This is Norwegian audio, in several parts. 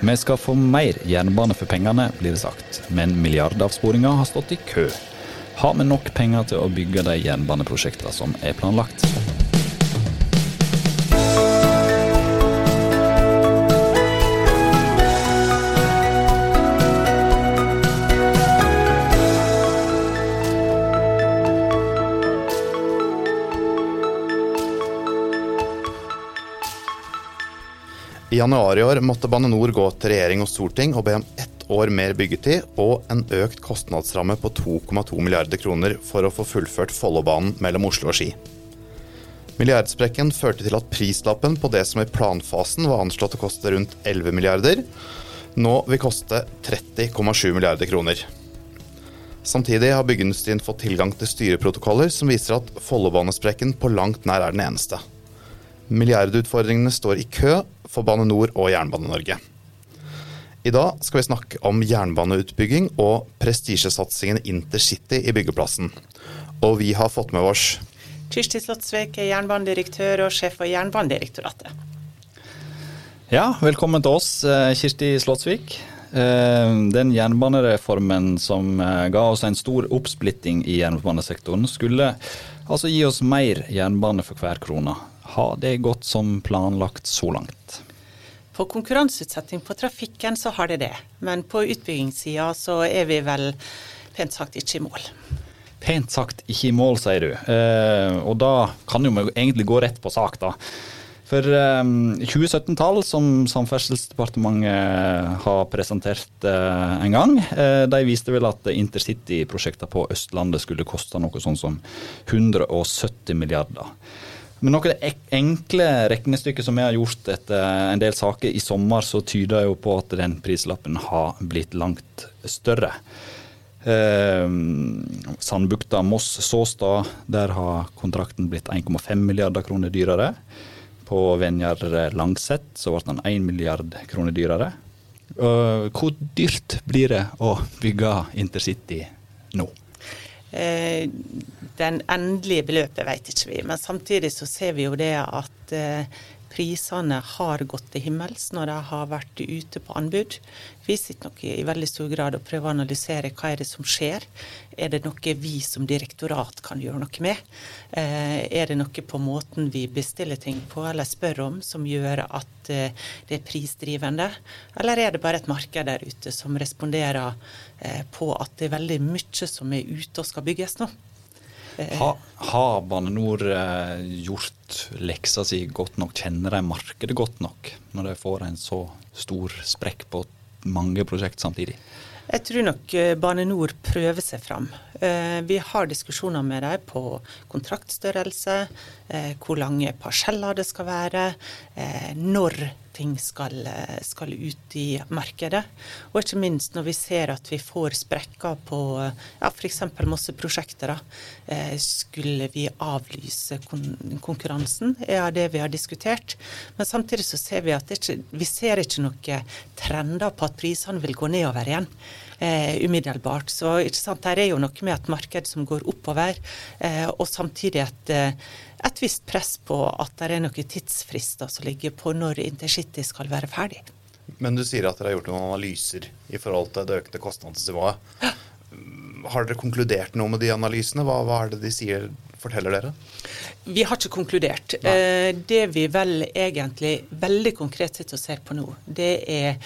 Vi skal få mer jernbane for pengene, blir det sagt, men milliardavsporinga har stått i kø. Har vi nok penger til å bygge de jernbaneprosjektene som er planlagt? Januar i år måtte Bane NOR gå til regjering og storting og be om ett år mer byggetid og en økt kostnadsramme på 2,2 milliarder kroner for å få fullført Follobanen mellom Oslo og Ski. Milliardsprekken førte til at prislappen på det som i planfasen var anslått å koste rundt 11 milliarder, nå vil koste 30,7 milliarder kroner. Samtidig har byggeindustrien fått tilgang til styreprotokoller som viser at Follobanesprekken på langt nær er den eneste. Milliardutfordringene står i kø for Bane NOR og Jernbane-Norge. I dag skal vi snakke om jernbaneutbygging og prestisjesatsingen Intercity i byggeplassen. Og vi har fått med oss Kirsti Slottsvik er jernbanedirektør og sjef for Jernbanedirektoratet. Ja, velkommen til oss, eh, Kirsti Slottsvik. Eh, den jernbanereformen som eh, ga oss en stor oppsplitting i jernbanesektoren, skulle altså gi oss mer jernbane for hver krone. Har det gått som planlagt så langt? På konkurranseutsetting på trafikken så har det det, men på utbyggingssida så er vi vel pent sagt ikke i mål. Pent sagt ikke i mål, sier du. Eh, og da kan jo vi egentlig gå rett på sak, da. For eh, 2017-tall som Samferdselsdepartementet har presentert eh, en gang, eh, de viste vel at Intercity-prosjekter på Østlandet skulle koste noe sånn som 170 milliarder. Men noe av det enkle regnestykket som vi har gjort etter en del saker i sommer, så tyder jo på at den prislappen har blitt langt større. Eh, Sandbukta, Moss, Såstad, der har kontrakten blitt 1,5 milliarder kroner dyrere. På Venjar Langset så ble den 1 milliard kroner dyrere. Uh, hvor dyrt blir det å bygge intercity nå? Eh, den endelige beløpet vet ikke vi, men samtidig så ser vi jo det at eh, prisene har gått til himmels når de har vært ute på anbud. Vi sitter nok i veldig stor grad og prøver å analysere hva er det som skjer. Er det noe vi som direktorat kan gjøre noe med? Eh, er det noe på måten vi bestiller ting på eller spør om som gjør at eh, det er prisdrivende? Eller er det bare et marked der ute som responderer eh, på at det er veldig mye som er ute og skal bygges nå? Har ha Bane NOR eh, gjort leksa si godt nok? Kjenner de markedet godt nok når de får en så stor sprekk på mange prosjekt samtidig? Jeg tror nok eh, Bane NOR prøver seg fram. Eh, vi har diskusjoner med dem på kontraktstørrelse, hvor lange parseller det skal være, når ting skal, skal, ut i markedet. Og ikke minst når vi ser at vi får sprekker på ja, f.eks. Mosseprosjektet. Da. skulle vi avlyse kon konkurransen, er det vi har diskutert. Men samtidig så ser vi at ikke, vi ser ikke noen trender på at prisene vil gå nedover igjen. Eh, umiddelbart. Så ikke sant, her er jo noe med et marked som går oppover, eh, og samtidig et eh, et visst press på at det er noen tidsfrister som ligger på når intercity skal være ferdig. Men du sier at dere har gjort noen analyser i forhold til det økte kostnadsnivået. Har dere konkludert noe med de analysene? Hva, hva er det de sier, forteller dere? Vi har ikke konkludert. Nei. Eh, det vi vel egentlig veldig konkret sitter og ser på nå, det er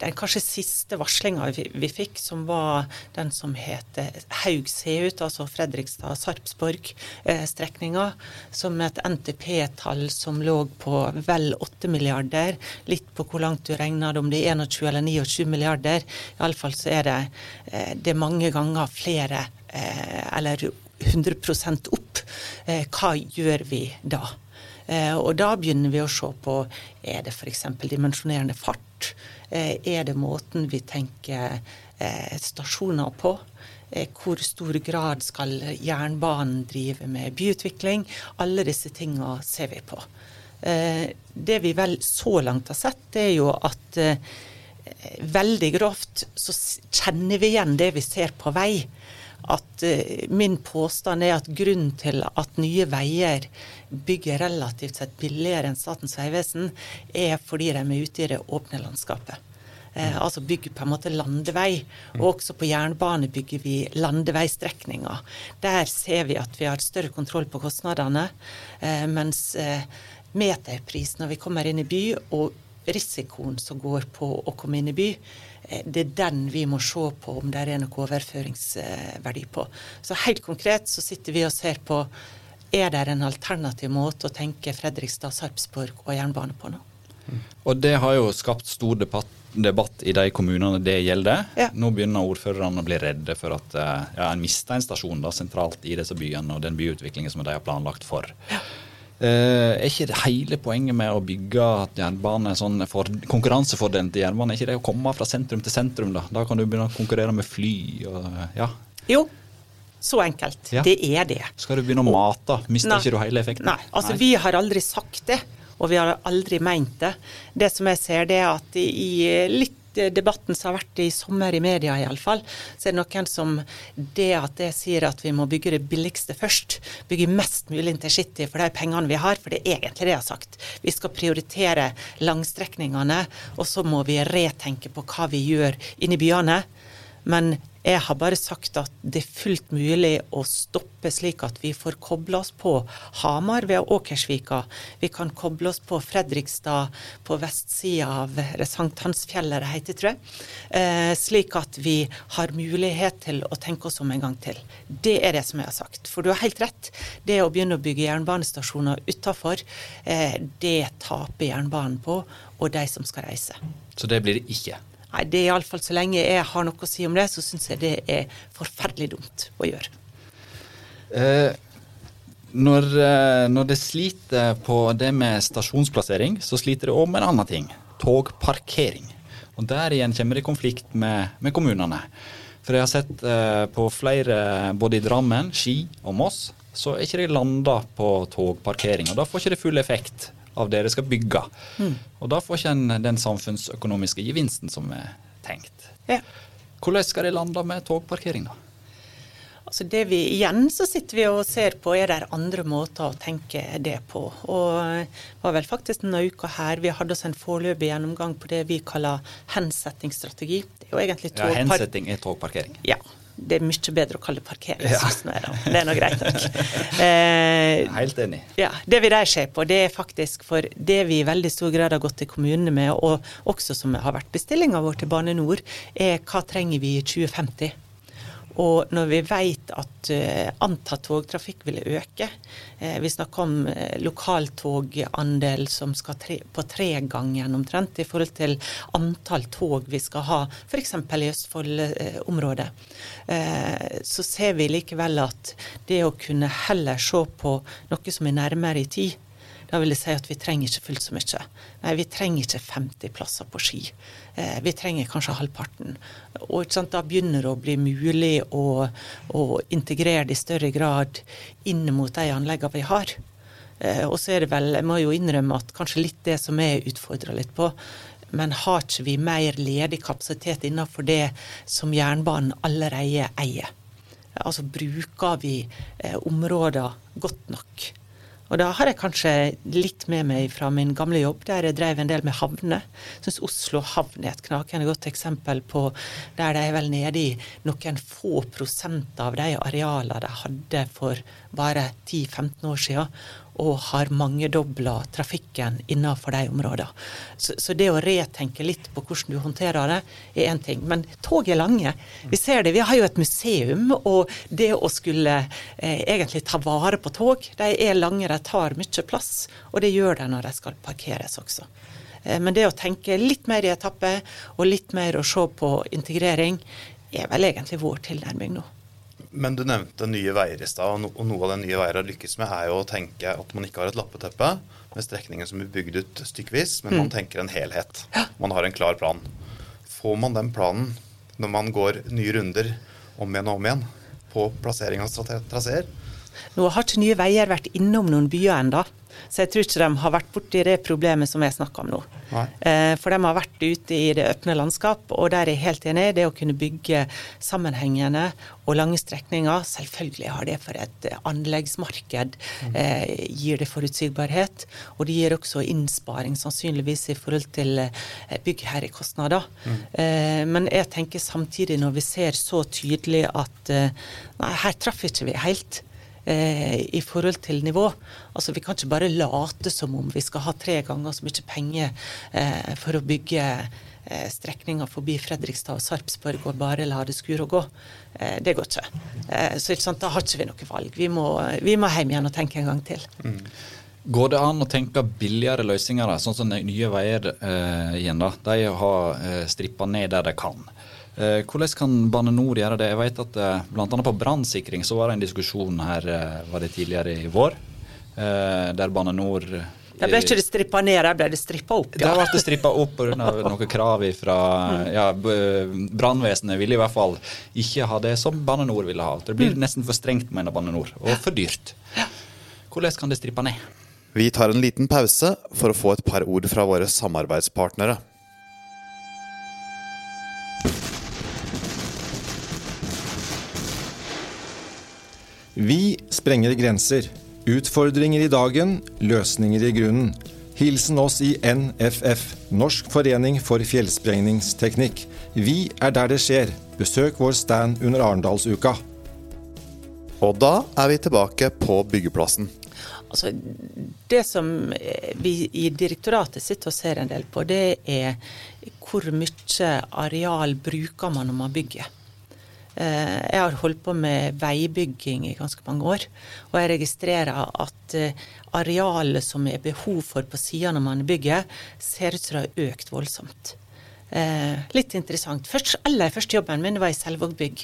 den kanskje siste varslinga vi, vi, fikk, som var den som heter Haug-Seut, altså Fredrikstad-Sarpsborg-strekninga, eh, som et NTP-tall som lå på vel 8 milliarder. Litt på hvor langt du regner det, om det er 21 eller 29 milliarder. Iallfall så er det, eh, det er mange ganger flere, eh, eller 100 opp. Eh, hva gjør vi da? Eh, og da begynner vi å se på er det f.eks. dimensjonerende fart. Eh, er det måten vi tenker eh, stasjoner på? Hvor stor grad skal jernbanen drive med byutvikling? Alle disse tinga ser vi på. Det vi vel så langt har sett, det er jo at veldig grovt så kjenner vi igjen det vi ser på vei at uh, min påstand er at grunnen til at Nye Veier bygger relativt sett billigere enn Statens vegvesen, er fordi de er ute i det åpne landskapet. Eh, altså bygger på en måte landevei. Og også på jernbane bygger vi landeveistrekninger. Der ser vi at vi har større kontroll på kostnadene. Eh, mens eh, meterpris når vi kommer inn i by, og risikoen som går på å komme inn i by, eh, det er den vi må se på om det er noe overføringsverdi på. Så helt konkret så sitter vi og ser på er det en alternativ måte å tenke Fredrikstad, Sarpsborg og jernbane på nå. Og det har jo skapt stor debatt, debatt i de kommunene det gjelder. Ja. Nå begynner ordførerne å bli redde for at eh, ja, en mister en stasjon da, sentralt i disse byene og den byutviklingen som de har planlagt for. Eh, er ikke det hele poenget med å bygge at jernbane, sånn for, konkurransefordelen til jernbane, er ikke det å komme fra sentrum til sentrum? Da Da kan du begynne å konkurrere med fly og ja. Jo, så enkelt. Ja. Det er det. Skal du begynne å mate, mister Nei. ikke du hele effekten? Nei, altså vi har aldri sagt det, og vi har aldri meint det. Det som jeg ser, det er at i i litt debatten som har vært i sommer i media iallfall, så er det noen som det at jeg sier at vi må bygge det billigste først, bygge mest mulig intercity for de pengene vi har, for det er egentlig det jeg har sagt. Vi skal prioritere langstrekningene, og så må vi retenke på hva vi gjør inni byene. Men jeg har bare sagt at det er fullt mulig å stoppe slik at vi får koble oss på Hamar ved Åkersvika. Vi kan koble oss på Fredrikstad på vestsida av Sankthansfjellet, det heter, tror jeg. Eh, slik at vi har mulighet til å tenke oss om en gang til. Det er det som jeg har sagt. For du har helt rett. Det å begynne å bygge jernbanestasjoner utafor, eh, det taper jernbanen på, og de som skal reise. Så det blir det ikke. Nei, det er iallfall så lenge jeg har noe å si om det, så syns jeg det er forferdelig dumt å gjøre. Eh, når, eh, når det sliter på det med stasjonsplassering, så sliter det òg med en annen ting. Togparkering. Og der igjen kommer det i konflikt med, med kommunene. For jeg har sett eh, på flere, både i Drammen, Ski og Moss, så er ikke de landa på togparkering. Og da får ikke det full effekt av det de skal bygge. Og da får ikke en den samfunnsøkonomiske gevinsten som er tenkt. Ja. Hvordan skal de lande med togparkering, da? Altså det vi, igjen så sitter vi og ser på er det andre måter å tenke det på. Og det var vel faktisk denne uka her vi hadde oss en foreløpig gjennomgang på det vi kaller hensettingsstrategi. Det er jo egentlig Ja, hensetting er togparkering. Ja. Det er mye bedre å kalle det parkering, Ja. Det er nå greit nok. Eh, Helt enig. Ja, Det vi der ser på, det er faktisk for det vi i veldig stor grad har gått til kommunene med, og også som har vært bestillinga vår til Bane NOR, er hva trenger vi i 2050? Og når vi vet at uh, antatt togtrafikk vil øke, eh, vi snakker om eh, lokaltogandel som skal tre, på tregangen omtrent i forhold til antall tog vi skal ha, f.eks. i Østfold-området, eh, så ser vi likevel at det å kunne heller se på noe som er nærmere i tid, da vil jeg si at vi trenger ikke fullt så mye. Nei, vi trenger ikke 50 plasser på ski. Eh, vi trenger kanskje halvparten. Og sant, da begynner det å bli mulig å, å integrere det i større grad inn mot de anleggene vi har. Eh, og så er det vel, jeg må jo innrømme at kanskje litt det som jeg utfordrer litt på, men har ikke vi mer ledig kapasitet innenfor det som jernbanen allerede eier? Altså bruker vi eh, områder godt nok? Og da har jeg kanskje litt med meg fra min gamle jobb, der jeg drev en del med havner. Syns Oslo havn er et knakende godt eksempel på der de er vel nede i noen få prosent av de arealene de hadde for bare 10-15 år siden, og har mangedobla trafikken innenfor de områdene. Så, så det å retenke litt på hvordan du håndterer det, er én ting. Men tog er lange. Vi ser det. Vi har jo et museum, og det å skulle eh, egentlig ta vare på tog, de er lange, de tar mye plass. Og det gjør de når de skal parkeres også. Eh, men det å tenke litt mer i etapper, og litt mer å se på integrering, er vel egentlig vår tilnærming nå. Men du nevnte Nye Veier i stad, og noe av det Nye Veier har lykkes med, er jo å tenke at man ikke har et lappeteppe med strekninger som blir bygd ut stykkevis, men man tenker en helhet. Man har en klar plan. Får man den planen når man går nye runder om igjen og om igjen på plassering av traseer? Nå har ikke Nye Veier vært innom noen byer ennå. Så jeg tror ikke de har vært borti det problemet som jeg snakker om nå. Eh, for de har vært ute i det åpne landskap, og der er jeg helt enig. Det å kunne bygge sammenhengende og lange strekninger, selvfølgelig har det for et anleggsmarked eh, gir det forutsigbarhet. Og det gir også innsparing, sannsynligvis i forhold til eh, byggherrekostnader. Mm. Eh, men jeg tenker samtidig, når vi ser så tydelig at eh, nei, her traff ikke vi helt eh, i forhold til nivå. Altså Vi kan ikke bare late som om vi skal ha tre ganger så mye penger eh, for å bygge eh, strekninger forbi Fredrikstad og Sarpsborg og bare la det skure og gå. Eh, det går ikke. Eh, så ikke sant, da har ikke vi noe valg. Vi må, vi må hjem igjen og tenke en gang til. Mm. Går det an å tenke billigere løsninger, sånn som Nye Veier eh, igjen? da? De har eh, strippa ned der de kan. Eh, hvordan kan Bane Nor gjøre det? Jeg vet at eh, Bl.a. på brannsikring så var det en diskusjon her eh, var det tidligere i vår, der Bane Nor der ble ikke det strippa ned, der ble det strippa opp. Ja. Der ble det strippa opp pga. noen krav fra ja, Brannvesenet ville i hvert fall ikke ha det som Bane Nor ville ha. Det blir mm. nesten for strengt, mener Bane Nor, og for dyrt. Hvordan kan det strippe ned? Vi tar en liten pause for å få et par ord fra våre samarbeidspartnere. Vi sprenger grenser. Utfordringer i dagen, løsninger i grunnen. Hilsen oss i NFF, Norsk forening for fjellsprengningsteknikk. Vi er der det skjer. Besøk vår stand under Arendalsuka. Og da er vi tilbake på byggeplassen. Altså, det som vi i direktoratet sitter og ser en del på, det er hvor mye areal bruker man når man bygger. Eh, jeg har holdt på med veibygging i ganske mange år, og jeg registrerer at eh, arealet som er behov for på sida når man bygger, ser ut som det har økt voldsomt. Eh, litt interessant. Først, aller første jobben min var i Selvåg bygg.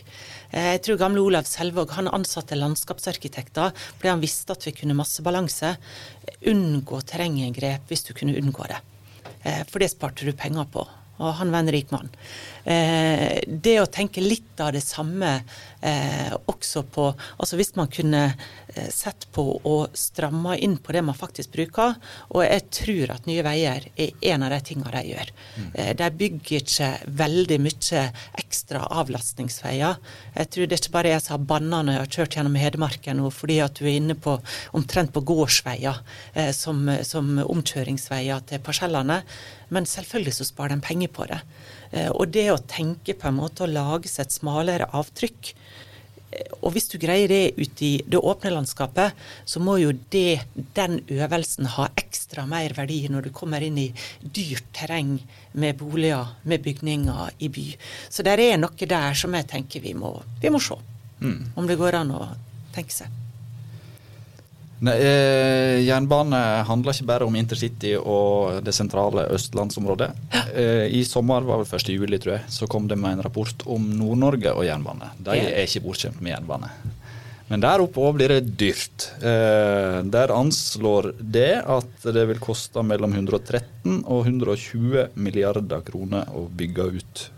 Eh, jeg tror gamle Olav Selvåg han ansatte landskapsarkitekter fordi han visste at vi kunne masse balanse. Unngå terrenginngrep hvis du kunne unngå det. Eh, for det sparte du penger på og han var en rik mann. Eh, det å tenke litt av det samme eh, også på Altså hvis man kunne sett på og stramma inn på det man faktisk bruker, og jeg tror at Nye Veier er en av de tingene de gjør. Mm. Eh, de bygger ikke veldig mye ekstra avlastningsveier. Jeg tror det er ikke bare jeg som har banna når jeg har kjørt gjennom Hedmarken nå fordi at du er inne på omtrent på gårdsveier eh, som, som omkjøringsveier til parsellene. Men selvfølgelig så sparer de penger på det. Eh, og det å tenke på en måte å lage seg et smalere avtrykk eh, og hvis du greier det ute i det åpne landskapet, så må jo det, den øvelsen ha ekstra mer verdi når du kommer inn i dyrt terreng med boliger, med bygninger i by. Så det er noe der som jeg tenker vi må, vi må se. Mm. Om det går an å tenke seg. Nei, eh, jernbane handler ikke bare om intercity og det sentrale østlandsområdet. Eh, I sommer, var vel 1. juli, tror jeg, så kom det med en rapport om Nord-Norge og jernbane. De er ikke bortskjemt med jernbane. Men der oppe òg blir det dyrt. Eh, der anslår det at det vil koste mellom 113 og 120 milliarder kroner å bygge ut.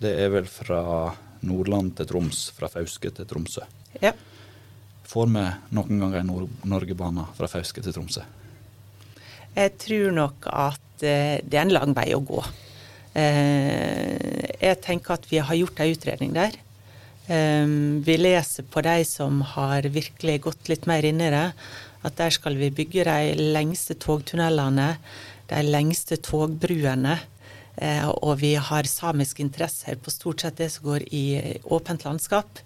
Det er vel fra Nordland til Troms, fra Fauske til Tromsø. Ja. Får vi noen ganger en Nord-Norge-bane fra Fauske til Tromsø? Jeg tror nok at eh, det er en lang vei å gå. Eh, jeg tenker at vi har gjort en utredning der. Eh, vi leser på de som har virkelig gått litt mer inn i det, at der skal vi bygge de lengste togtunnelene, de lengste togbruene. Og vi har samiske interesser på stort sett det som går i åpent landskap.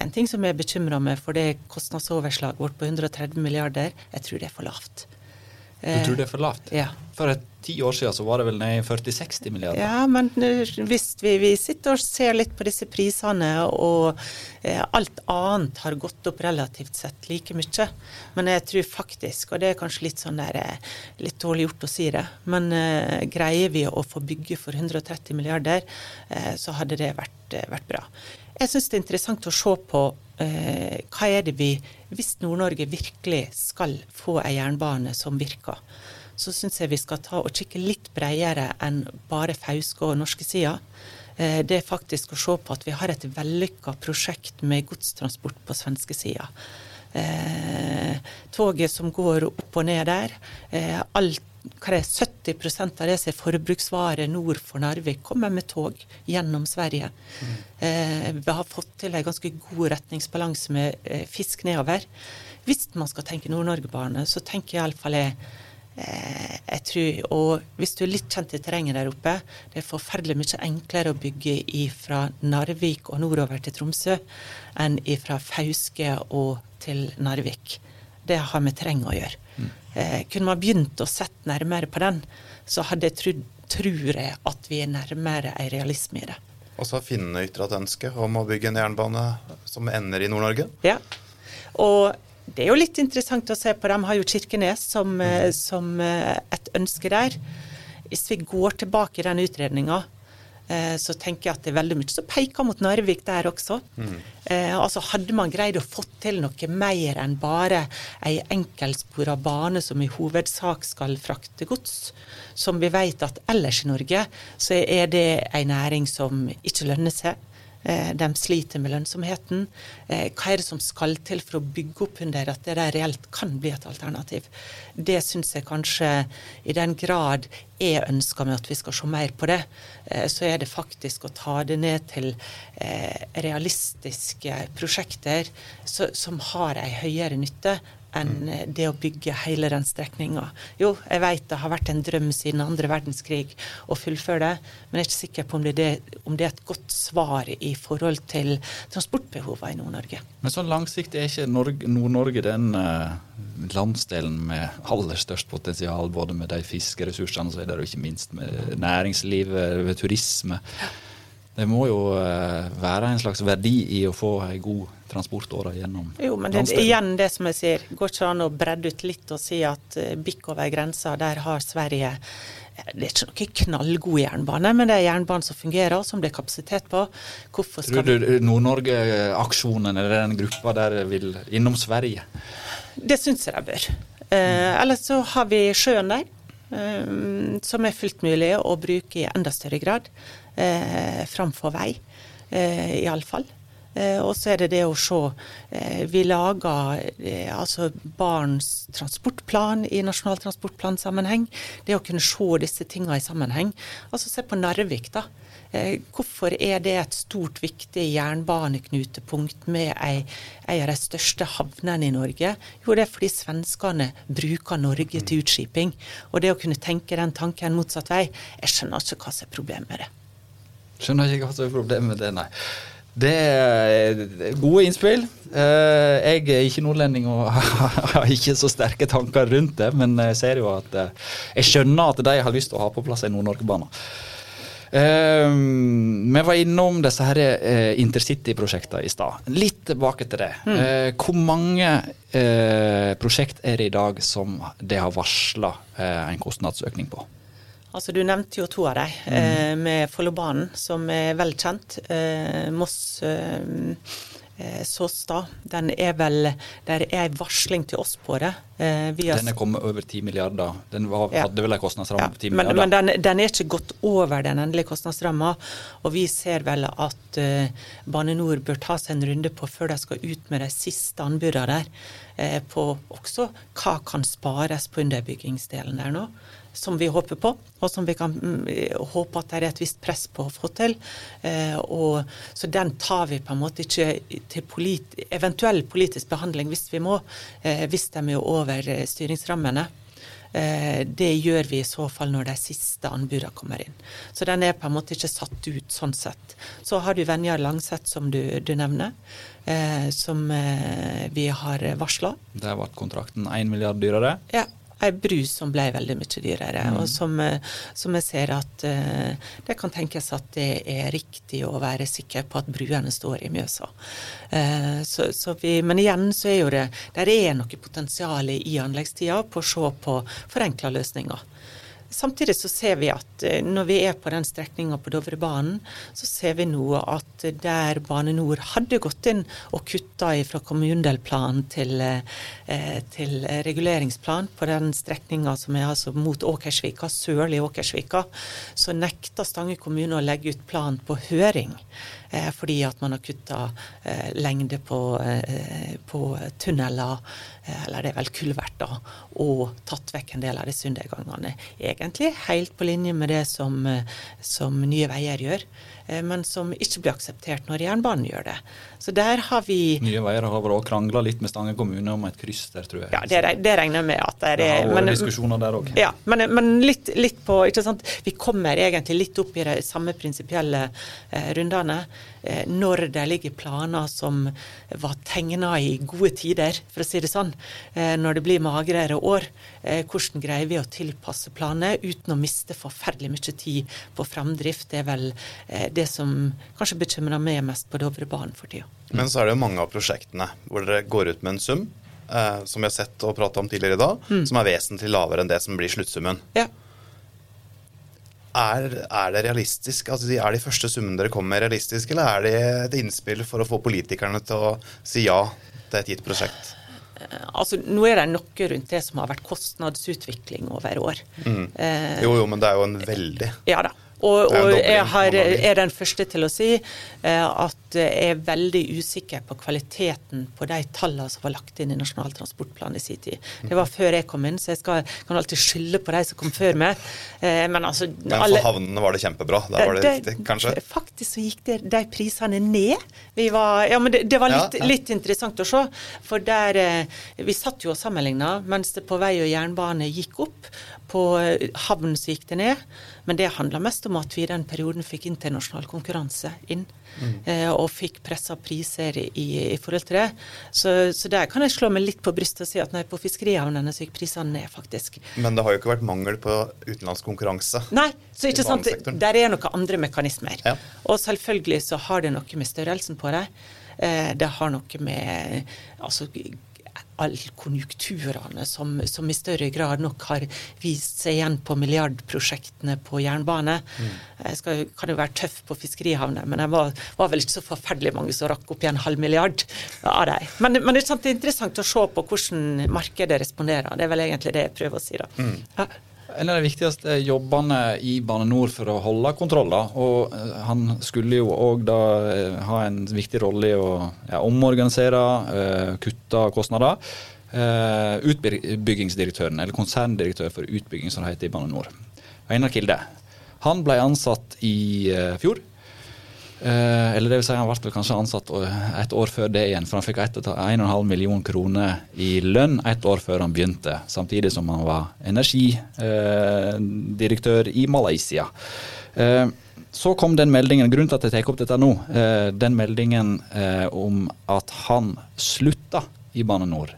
En ting som jeg bekymrer meg for, det er kostnadsoverslaget vårt på 130 milliarder. Jeg tror det er for lavt. Du tror det er for lavt? Ja. For et ti år siden så var det vel ned i 40-60 milliarder? Ja, men eh, hvis vi, vi, sitter og ser litt på disse prisene, og eh, alt annet har gått opp relativt sett like mye. Men jeg tror faktisk, og det er kanskje litt sånn der, eh, litt dårlig gjort å si det, men eh, greier vi å få bygge for 130 milliarder, eh, så hadde det vært, eh, vært bra. Jeg syns det er interessant å se på eh, hva er det vi Hvis Nord-Norge virkelig skal få ei jernbane som virker, så syns jeg vi skal ta og kikke litt bredere enn bare Fauske og norske sida. Eh, det er faktisk å se på at vi har et vellykka prosjekt med godstransport på svenske sida. Eh, toget som går opp og ned der. Eh, alt 70% av det som er forbruksvarer nord for Narvik, kommer med tog gjennom Sverige. Mm. Eh, vi har fått til en ganske god retningsbalanse med eh, fisk nedover. Hvis man skal tenke Nord-Norge-bane, så tenker iallfall jeg eh, jeg tror, og Hvis du er litt kjent i terrenget der oppe, det er forferdelig mye enklere å bygge fra Narvik og nordover til Tromsø enn fra Fauske og til Narvik. Det har med terrenget å gjøre. Eh, kunne man begynt å sett nærmere på den, så hadde jeg trodd, tror jeg at vi er nærmere en realisme i det. Og så har finnene ytra et ønske om å bygge en jernbane som ender i Nord-Norge? Ja. Og det er jo litt interessant å se på. De har jo Kirkenes som, mm. som eh, et ønske der. Hvis vi går tilbake i den utredninga, Eh, så tenker jeg at det er veldig mye som peker mot Narvik der også. Mm. Eh, altså Hadde man greid å få til noe mer enn bare ei enkeltspora bane som i hovedsak skal frakte gods, som vi vet at ellers i Norge så er det ei næring som ikke lønner seg. Eh, de sliter med lønnsomheten. Eh, hva er det som skal til for å bygge opp under at det der reelt kan bli et alternativ? Det syns jeg kanskje, i den grad jeg ønsker meg at vi skal se mer på det, eh, så er det faktisk å ta det ned til realistiske prosjekter som har ei høyere nytte enn det å bygge hele den strekninga. Jo, jeg vet det har vært en drøm siden andre verdenskrig å fullføre det, men jeg er ikke sikker på om det, er, om det er et godt svar i forhold til transportbehovene i Nord-Norge. Men sånn langsiktig er ikke Nord-Norge den uh, landsdelen med aller størst potensial, både med de fiskeressursene som er der, og ikke minst med næringslivet, med turisme. Det må jo uh, være en slags verdi i å få en god transportåra gjennom Jo, men det er igjen det som jeg sier. Går ikke an å bredde ut litt og si at uh, bikk over grensa, der har Sverige eh, det er ikke noe knallgod jernbane, men det er jernbane som fungerer, og som det er kapasitet på. Hvorfor skal Tror du Nord-Norge-aksjonen eller den gruppa der vil innom Sverige? Det syns jeg de bør. Eh, ellers så har vi sjøen der, eh, som er fullt mulig å bruke i enda større grad eh, framfor vei, eh, iallfall. Eh, og så er det det å se eh, Vi lager eh, altså barns transportplan i Nasjonal transportplan-sammenheng. Det å kunne se disse tingene i sammenheng. Altså Se på Narvik, da. Hvorfor er det et stort, viktig jernbaneknutepunkt med ei, ei av de største havnene i Norge? Jo, det er fordi svenskene bruker Norge til utskiping. Og det å kunne tenke den tanken motsatt vei, jeg skjønner ikke hva som er problemet med det. Skjønner ikke hva som er problemet med det, nei. Det er gode innspill. Eh, jeg er ikke nordlending og har ikke så sterke tanker rundt det, men jeg ser jo at eh, jeg skjønner at de har lyst til å ha på plass en Nord-Norge-bane. Uh, vi var innom disse her intercity-prosjektene i stad. Litt tilbake til det. Mm. Hvor mange prosjekt er det i dag som det har varsla en kostnadsøkning på? Altså, du nevnte jo to av dem, mm. eh, med Follobanen, som er vel kjent. Eh, Moss eh, eh Såstad. Den er vel Der er en varsling til oss på det. Eh, den er kommet over 10 milliarder. Den var, ja. hadde vel en kostnadsramme ja. på 10 milliarder? Men, men den, den, er ikke gått over den endelige kostnadsramma. Og vi ser vel at eh, Bane Nor bør ta seg en runde på før de skal ut med de siste anbudene der. eh, på også hva kan spares på underbyggingsdelen der nå som vi håper på, og som vi kan mm, håpe at det er et visst press på å få til. Eh, og, så den tar vi på en måte ikke til polit, eventuell politisk behandling hvis vi må, eh, hvis de er over eh, styringsrammene. Eh, det gjør vi i så fall når de siste anbudene kommer inn. Så den er på en måte ikke satt ut sånn sett. Så har du Venjar Langseth, som du, du nevner, eh, som eh, vi har varsla. Der ble kontrakten 1 milliard dyrere? Ja ei bru som ble veldig mye dyrere. Mm. Og som, eh, som, jeg ser at uh, det kan tenkes at det er riktig å være sikker på at bruene står i Mjøsa. Uh, så, så vi, men igjen så er jo det der er noe potensial i anleggstida på å se på forenkla løsninger. Samtidig så ser vi at eh, når vi er på den strekninga på Dovrebanen, så ser vi nå at der Bane Nor hadde gått inn og kutta fra kommunedelplan til, eh, til reguleringsplan på den strekninga som er altså mot Åkersvika, sørlig Åkersvika, så nekta Stange kommune å legge ut plan på høring. Eh, fordi at man har kutta eh, lengde på, eh, på tunneler, eller det er vel kulverter, og tatt vekk en del av disse undergangene. Egentlig helt på linje med det som, som Nye Veier gjør. Eh, men som ikke blir akseptert når jernbanen gjør det. Så der har vi Nye Veier har vært krangla litt med Stange kommune om et kryss der, tror jeg. Ja, det, det regner jeg med at det er. Det har vært men- diskusjoner der òg. Ja, men, men litt, litt på ikke sant? Vi kommer egentlig litt opp i de samme prinsipielle eh, rundene. Eh, når det ligger planer som var tegna i gode tider, for å si det sånn. Eh, når det blir magrere år, eh, hvordan greier vi å tilpasse planene uten å miste forferdelig mye tid på framdrift? Det er vel det som kanskje bekymrer meg mest på Dovrebanen for tida. Men så er det jo mange av prosjektene hvor dere går ut med en sum, som vi har sett og prata om tidligere i dag, som er vesentlig lavere enn det som blir sluttsummen. Ja. Er, er det realistisk? Altså, er de første summene dere kommer med realistiske, eller er det et innspill for å få politikerne til å si ja til et gitt prosjekt? Altså, nå er det noe rundt det som har vært kostnadsutvikling over år. Eh, Jo, jo, men det er jo en veldig Ja da. Og, Det og jeg har, er den første til å si eh, at jeg er veldig usikker på kvaliteten på de tallene som var lagt inn i Nasjonal transportplan i sin tid. Det var før jeg kom inn, så jeg skal, kan alltid skylde på de som kom før meg. Eh, men altså Men for havnene var det kjempebra. Der var det riktig, kanskje? Faktisk så gikk det, de prisene ned. Vi var, ja, men det, det var litt, Ja, ja. litt interessant å se. For der eh, Vi satt jo og sammenligna, mens det på vei og jernbane gikk opp. På eh, havn så gikk det ned. Men det handla mest om at vi i den perioden fikk internasjonal konkurranse inn. Mm. Eh, og fikk pressa priser i, i forhold til det. Så, så der kan jeg slå meg litt på brystet og si at nei, på fiskerihavnene så gikk prisene ned, faktisk. Men det har jo ikke vært mangel på utenlandsk konkurranse. Nei, så ikke sant, der er noen andre mekanismer. Ja. Og selvfølgelig så har det noe med størrelsen på det. Eh, Det har noe med altså, alle konjunkturene som, som i større grad nok har vist seg igjen på milliardprosjektene på jernbane. Jeg skal, kan jo være tøff på fiskerihavner, men det var, var vel ikke så forferdelig mange som rakk opp i en halv milliard av dem. Men, men det, er sant, det er interessant å se på hvordan markedet responderer. Det er vel egentlig det jeg prøver å si. da. Ja. En av de viktigste jobbene i Bane NOR for å holde kontroll, da, og eh, han skulle jo òg da eh, ha en viktig rolle i å ja, omorganisere, eh, kutte kostnader. Utbyggingsdirektøren, eller konserndirektør for utbygging, som det heter i Bane NOR, Einar Kilde, han ble ansatt i fjor. Eh, eller det vil si han ble kanskje ansatt et år før det igjen, for han fikk 1,5 million kroner i lønn et år før han begynte, samtidig som han var energidirektør i Malaysia. Eh, så kom den meldingen, grunnen til at jeg tar opp dette nå, eh, den meldingen eh, om at han slutta i Bane NOR.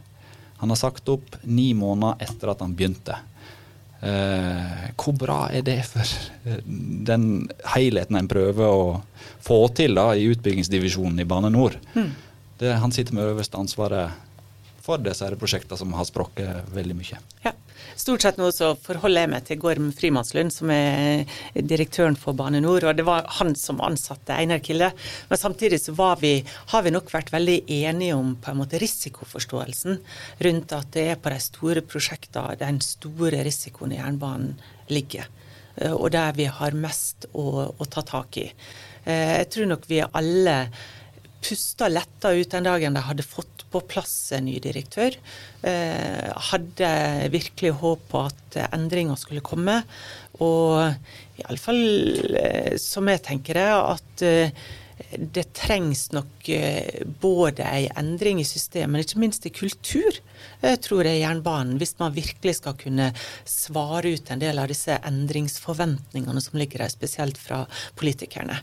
Han har sagt opp ni måneder etter at han begynte. Eh, hvor bra er det for eh, den helheten en prøver å få til da, i utbyggingsdivisjonen i Bane NOR? Det, han sitter med øverste ansvaret for disse prosjektene som har sprukket veldig mye. Ja. Stort sett nå så forholder jeg meg til Gorm Frimannslund, som er direktøren for Bane NOR. Og det var han som ansatte Einar Kilde. Men samtidig så vi, har vi nok vært veldig enige om på en måte risikoforståelsen rundt at det er på de store prosjektene den store risikoen i jernbanen ligger. Eh, Og der vi har mest å, å ta tak i. Eh, Jeg tror nok vi alle pusta letta ut den dagen de hadde fått på plass en ny direktør. Eh, hadde virkelig håp på at endringer skulle komme. Og iallfall eh, som jeg tenker det, at eh, det trengs nok eh, både ei endring i systemet, men ikke minst i kultur, eh, tror jeg, i jernbanen. Hvis man virkelig skal kunne svare ut en del av disse endringsforventningene som ligger der, spesielt fra politikerne.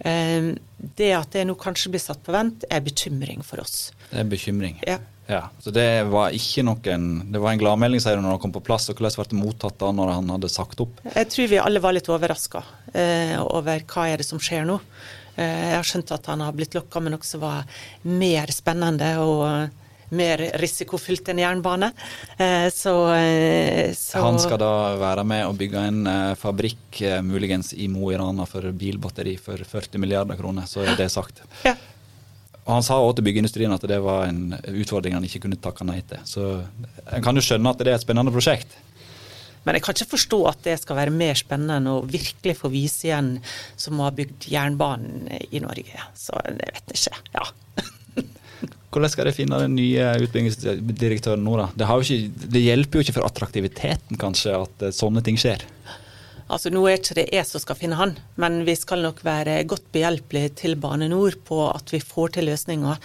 Eh, Det at det nå kanskje blir satt på vent, er bekymring for oss. Det er bekymring. Ja. Ja, så det var ikke noen Det var en gladmelding sier du, når han kom på plass, og hvordan ble det mottatt da når han hadde sagt opp? Jeg tror vi alle var litt overraska eh, over hva er det som skjer nå. Eh, jeg har skjønt at han har blitt lokka med noe som var mer spennende og mer risikofylt enn jernbane. Så, så, Han skal da være med og bygge en fabrikk, muligens i Mo i Rana, for bilbatteri for 40 milliarder kroner, så er det sagt. Ja. Og Han sa også til byggeindustrien at det var en utfordring han ikke kunne takke nei til. Så en kan jo skjønne at det er et spennende prosjekt. Men jeg kan ikke forstå at det skal være mer spennende enn å virkelig få vise igjen som har bygd jernbanen i Norge. Så det vet jeg ikke. Ja. Hvordan skal de finne den nye utbyggingsdirektøren nå, da? Det, ikke, det, hjelper jo ikke for attraktiviteten kanskje at eh, sånne ting skjer? Altså Nå er ikke det jeg som skal finne han, men vi skal nok være godt behjelpelige til Bane Nor på at vi får til løsninger.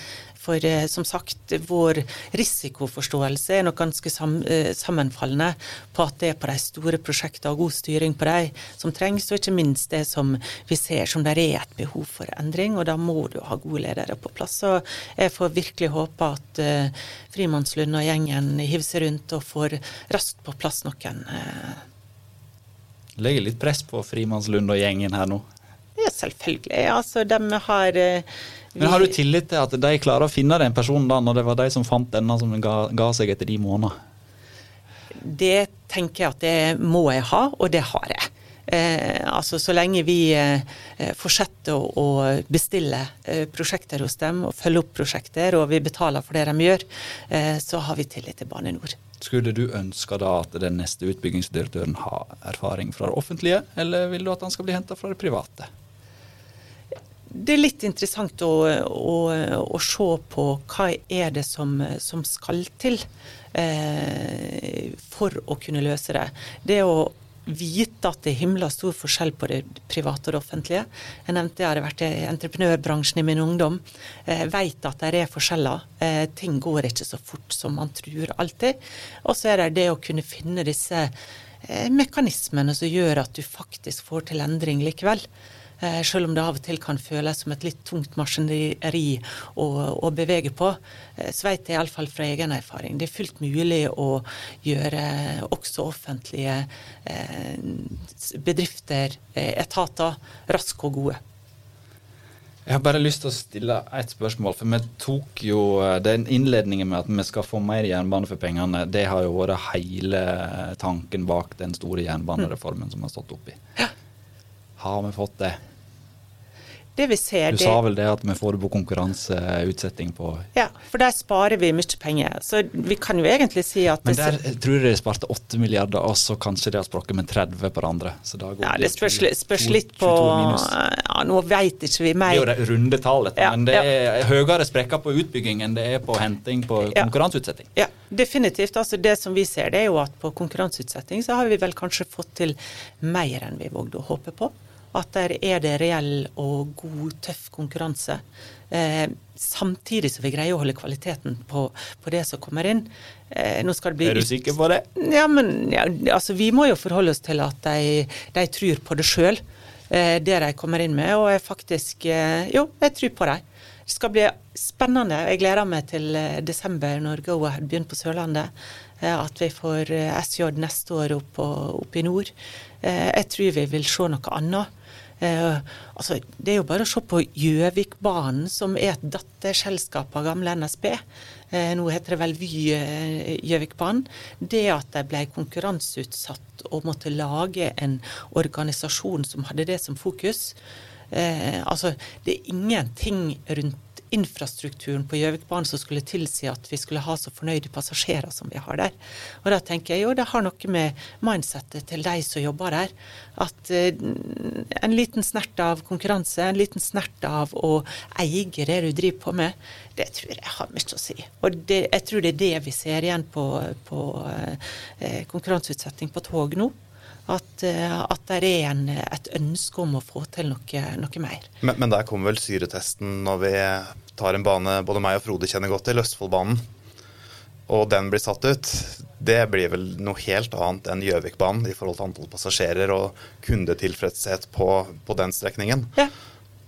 For eh, som sagt, vår risikoforståelse er nok ganske sam, eh, sammenfallende på at det er på de store prosjektene og god styring på de som trengs, og ikke minst det som vi ser som det er et behov for endring. Og da må du ha gode ledere på plass. Så jeg får virkelig håpe at eh, Frimannslund og gjengen hiver seg rundt og får raskt på plass noen. Uh, Legger litt press på Frimannslund og gjengen her nå? Ja, selvfølgelig. Altså, de har uh, men Har du tillit til at de klarer å finne den personen da, når det var de som fant denne som ga, ga seg etter de månedene? Det tenker jeg at det må jeg ha, og det har jeg. Eh, altså Så lenge vi eh, fortsetter å, å bestille eh, prosjekter hos dem og følge opp prosjekter, og vi betaler for det de gjør, eh, så har vi tillit til Bane NOR. Skulle du ønske da at den neste utbyggingsdirektøren har erfaring fra det offentlige, eller vil du at han skal bli henta fra det private? Det er litt interessant å, å, å, se på hva er det som, som skal til eh, for å kunne løse det. Det å vite at det er himla stor forskjell på det private og det offentlige. Jeg nevnte jeg hadde vært i entreprenørbransjen i min ungdom. Jeg vet at det er forskjeller. Eh, ting går ikke så fort som man tror alltid. Og så er det det å kunne finne disse eh, mekanismene som gjør at du faktisk får til endring likevel. Eh, selv om det av og til kan føles som et litt tungt maskineri å, å bevege på, eh, så vet jeg iallfall fra egen erfaring det er fullt mulig å gjøre også offentlige eh, bedrifter, etater, raske og gode. Jeg har bare lyst til å stille et spørsmål. For vi tok jo den innledningen med at vi skal få mer jernbane for pengene. Det har jo vært hele tanken bak den store jernbanereformen som vi har stått oppi. Ja. Har vi fått det? Det vi ser, du sa vel det at vi får det på konkurranseutsetting på Ja, for der sparer vi mye penger. Så vi kan jo egentlig si at Men der det, tror jeg de sparte 8 milliarder, og så kanskje de har sprukket med 30 på det andre. ja, det spørs, spørs litt på Ja, nå veit ikke vi mer. Det er jo det runde tallet, ja, men det er ja. høyere sprekker på utbygging enn det er på henting på konkurranseutsetting. Ja, definitivt. Altså det som vi ser, det er jo at på konkurranseutsetting så har vi vel kanskje fått til mer enn vi vågde å håpe på. At der er det reell og god, tøff konkurranse. Eh, samtidig som vi greier å holde kvaliteten på, på det som kommer inn. Eh, er du sikker på det? Ja, men ja, altså, Vi må jo forholde oss til at de, de tror på det sjøl, eh, det de kommer inn med. Og jeg faktisk eh, Jo, jeg tror på dem. Det skal bli spennende. Jeg gleder meg til eh, desember når Go-Ahead begynner på Sørlandet. Eh, at vi får SJ neste år opp, opp i nord. Jeg tror vi vil se noe annet. Eh, altså, det er jo bare å se på Gjøvikbanen, som er et datterselskap av gamle NSB. Eh, nå heter det vel Vy eh, Gjøvikbanen. Det at de ble konkurranseutsatt og måtte lage en organisasjon som hadde det som fokus. Eh, altså, det er ingenting rundt infrastrukturen på Gjøvikbanen som skulle tilsi at vi skulle ha så fornøyde passasjerer som vi har der. Og da tenker jeg jo det har noe med mindsettet til de som jobber der. At eh, en liten snert av konkurranse, en liten snert av å eie det du driver på med, det tror jeg har mye å si. Og det, jeg tror det er det vi ser igjen på, på eh, konkurranseutsetting på tog nå at, eh, at det er en, et ønske om å få til noe, noe mer. Men, men, der kommer vel syretesten når vi tar en bane både meg og Frode kjenner godt til, Østfoldbanen, og den blir satt ut. Det blir vel noe helt annet enn Gjøvikbanen i forhold til antall passasjerer og kundetilfredshet på, på den strekningen. Ja.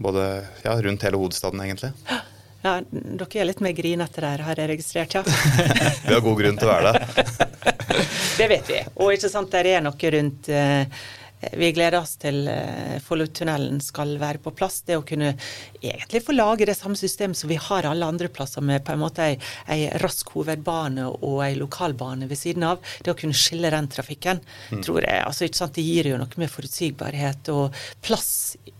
Både ja, rundt hele hovedstaden, egentlig. Ja. Ja, dere er litt mer grinete der, har jeg registrert, ja. vi har god grunn til å være det. det vet vi. Og ikke sant, der er noe rundt eh, vi gleder oss til Follotunnelen skal være på plass. Det å kunne egentlig få lage det samme systemet som vi har alle andre plasser, med på en måte ei, ei rask hovedbane og ei lokalbane ved siden av. Det å kunne skille den trafikken, mm. tror jeg, altså ikke sant, det gir jo noe med forutsigbarhet og plass,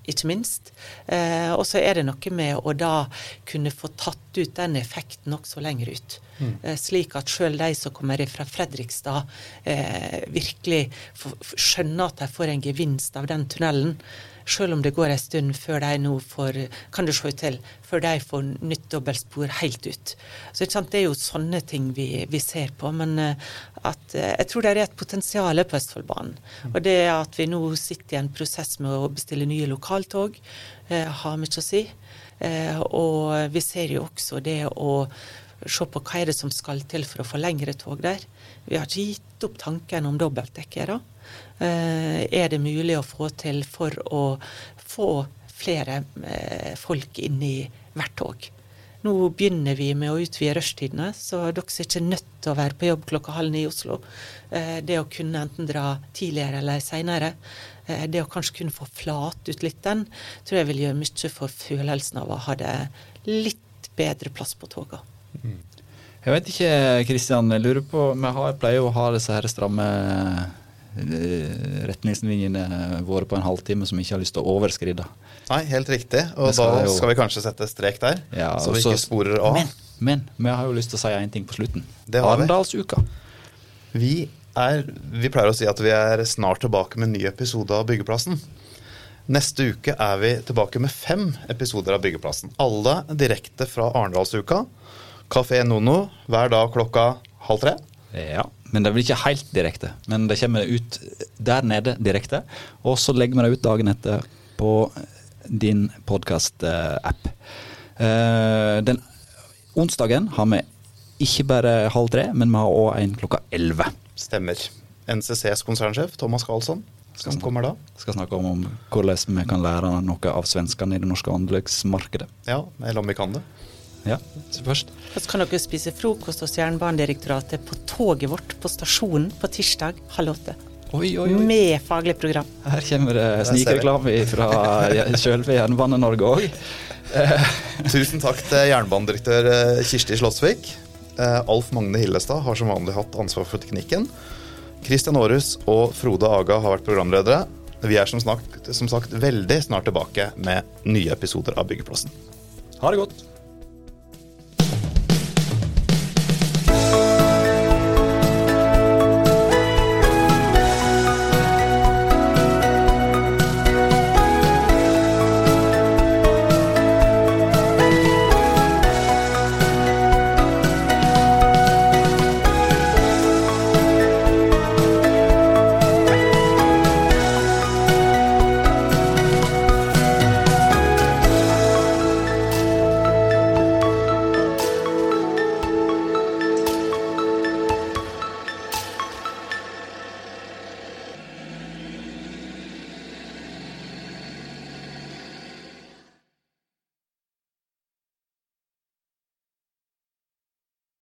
ikke minst. Eh, og så er det noe med å da kunne få tatt ut den effekten også lenger ut. Mm. Eh, slik at sjøl de som kommer fra Fredrikstad, eh, virkelig skjønner at de får en gevinst av den tunnelen. Sjøl om det går en stund før de nå får kan du se til, før de får nytt dobbeltspor helt ut. Så Det er jo sånne ting vi, vi ser på. Men eh, at, eh, jeg tror det er et potensial på Østfoldbanen. Mm. Og det at vi nå sitter i en prosess med å bestille nye lokaltog, eh, har mye å si. Og vi ser jo også det å se på hva er det som skal til for å få lengre tog der. Vi har ikke gitt opp tanken om dobbeltdekkere. Eh, er det mulig å få til for å få flere eh, folk inn i hvert tog? Nå begynner vi med å utvide rushtidene, så dere er ikke nødt til å være på jobb klokka halv ni i Oslo. Eh, det å kunne enten dra tidligere eller seinere, det å kanskje kunne få flat ut litt den, tror jeg vil gjøre mye for følelsen av å ha det litt bedre plass på toga. Mm. Jeg vet ikke, Kristian. Jeg lurer på, Vi pleier jo å ha disse her stramme retningslinjene våre på en halvtime som vi ikke har lyst til å overskride. Nei, helt riktig. Og da jo... skal vi kanskje sette strek der, ja, så vi ikke sporer av. Men, men vi har jo lyst til å si én ting på slutten. Arendalsuka. Vi, er, vi pleier å si at vi er snart tilbake med en ny episode av Byggeplassen. Neste uke er vi tilbake med fem episoder av Byggeplassen. Alle direkte fra Arendalsuka. Kafé Nono hver dag klokka halv tre. Ja. Men det blir ikke helt direkte. Men det kommer ut der nede direkte. Og så legger vi det ut dagen etter på din podkast-app. Eh, den onsdagen har vi ikke bare halv tre, men vi har òg en klokka elleve. Stemmer. NCCs konsernsjef Thomas Karlsson skal, kommer da. Skal snakke om, om hvordan vi kan lære noe av svenskene i det norske anleggsmarkedet. Ja, eller om vi kan det. Ja, så først. Så kan dere spise frokost hos Jernbanedirektoratet på toget vårt på stasjonen på tirsdag halv åtte. Oi, oi, oi. Med faglig program. Her kommer det snikreklame fra sjølve Jernbane-Norge òg. Tusen takk til jernbanedirektør eh, Kirsti Slottsvik. Eh, Alf Magne Hillestad har som vanlig hatt ansvar for teknikken. Kristian Aarhus og Frode Aga har vært programledere. Vi er som, snart, som sagt veldig snart tilbake med nye episoder av Byggeplassen. Ha det godt.